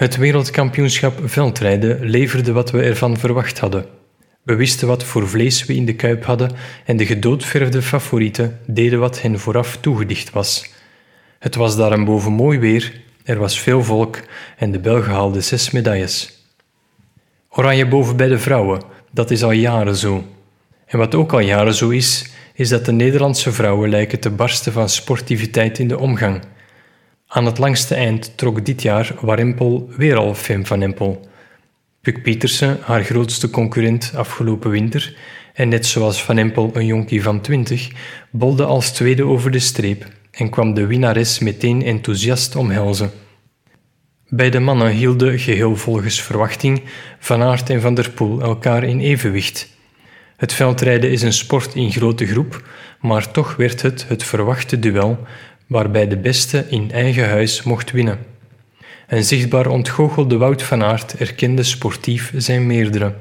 Het wereldkampioenschap veldrijden leverde wat we ervan verwacht hadden. We wisten wat voor vlees we in de kuip hadden en de gedoodverfde favorieten deden wat hen vooraf toegedicht was. Het was daarboven mooi weer, er was veel volk en de Belgen haalden zes medailles. Oranje boven bij de vrouwen, dat is al jaren zo. En wat ook al jaren zo is, is dat de Nederlandse vrouwen lijken te barsten van sportiviteit in de omgang. Aan het langste eind trok dit jaar Warempel weer al Fem van Empel. Puk Pietersen, haar grootste concurrent afgelopen winter, en net zoals Van Empel een jonkie van 20, bolde als tweede over de streep en kwam de winnares meteen enthousiast omhelzen. Bij de mannen hielden, geheel volgens verwachting, Van Aert en Van der Poel elkaar in evenwicht. Het veldrijden is een sport in grote groep, maar toch werd het het verwachte duel waarbij de beste in eigen huis mocht winnen. En zichtbaar ontgoochelde Wout van Aert erkende sportief zijn meerdere.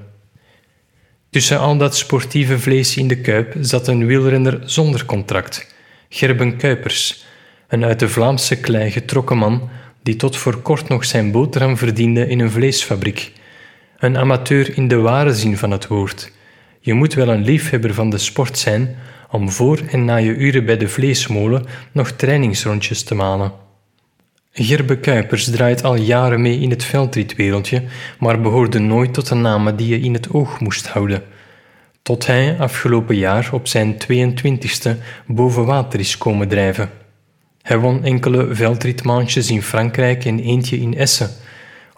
Tussen al dat sportieve vlees in de kuip zat een wielrenner zonder contract, Gerben Kuipers, een uit de Vlaamse klei getrokken man die tot voor kort nog zijn boterham verdiende in een vleesfabriek. Een amateur in de ware zin van het woord. Je moet wel een liefhebber van de sport zijn om voor en na je uren bij de vleesmolen nog trainingsrondjes te malen. Gerbe Kuipers draait al jaren mee in het veldritwereldje, maar behoorde nooit tot de namen die je in het oog moest houden. Tot hij afgelopen jaar op zijn 22e boven water is komen drijven. Hij won enkele veldritmansjes in Frankrijk en eentje in Essen.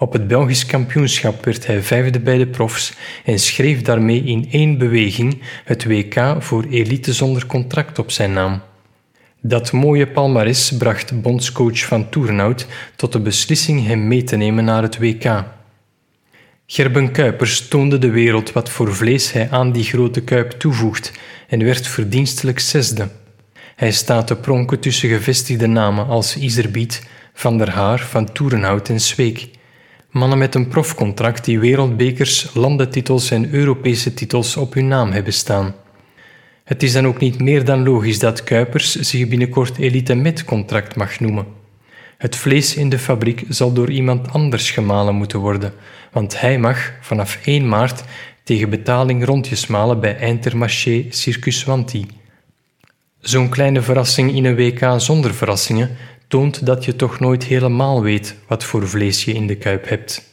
Op het Belgisch kampioenschap werd hij vijfde bij de profs en schreef daarmee in één beweging het WK voor elite zonder contract op zijn naam. Dat mooie palmares bracht bondscoach van Toernout tot de beslissing hem mee te nemen naar het WK. Gerben Kuipers toonde de wereld wat voor vlees hij aan die grote kuip toevoegt en werd verdienstelijk zesde. Hij staat te pronken tussen gevestigde namen als Iserbiet, Van der Haar, Van Toerenhout en Zweek. Mannen met een profcontract die wereldbekers, landentitels en Europese titels op hun naam hebben staan. Het is dan ook niet meer dan logisch dat Kuipers zich binnenkort elite met contract mag noemen. Het vlees in de fabriek zal door iemand anders gemalen moeten worden, want hij mag vanaf 1 maart tegen betaling rondjes malen bij Intermarché Circus Wanti. Zo'n kleine verrassing in een WK zonder verrassingen toont dat je toch nooit helemaal weet wat voor vlees je in de kuip hebt.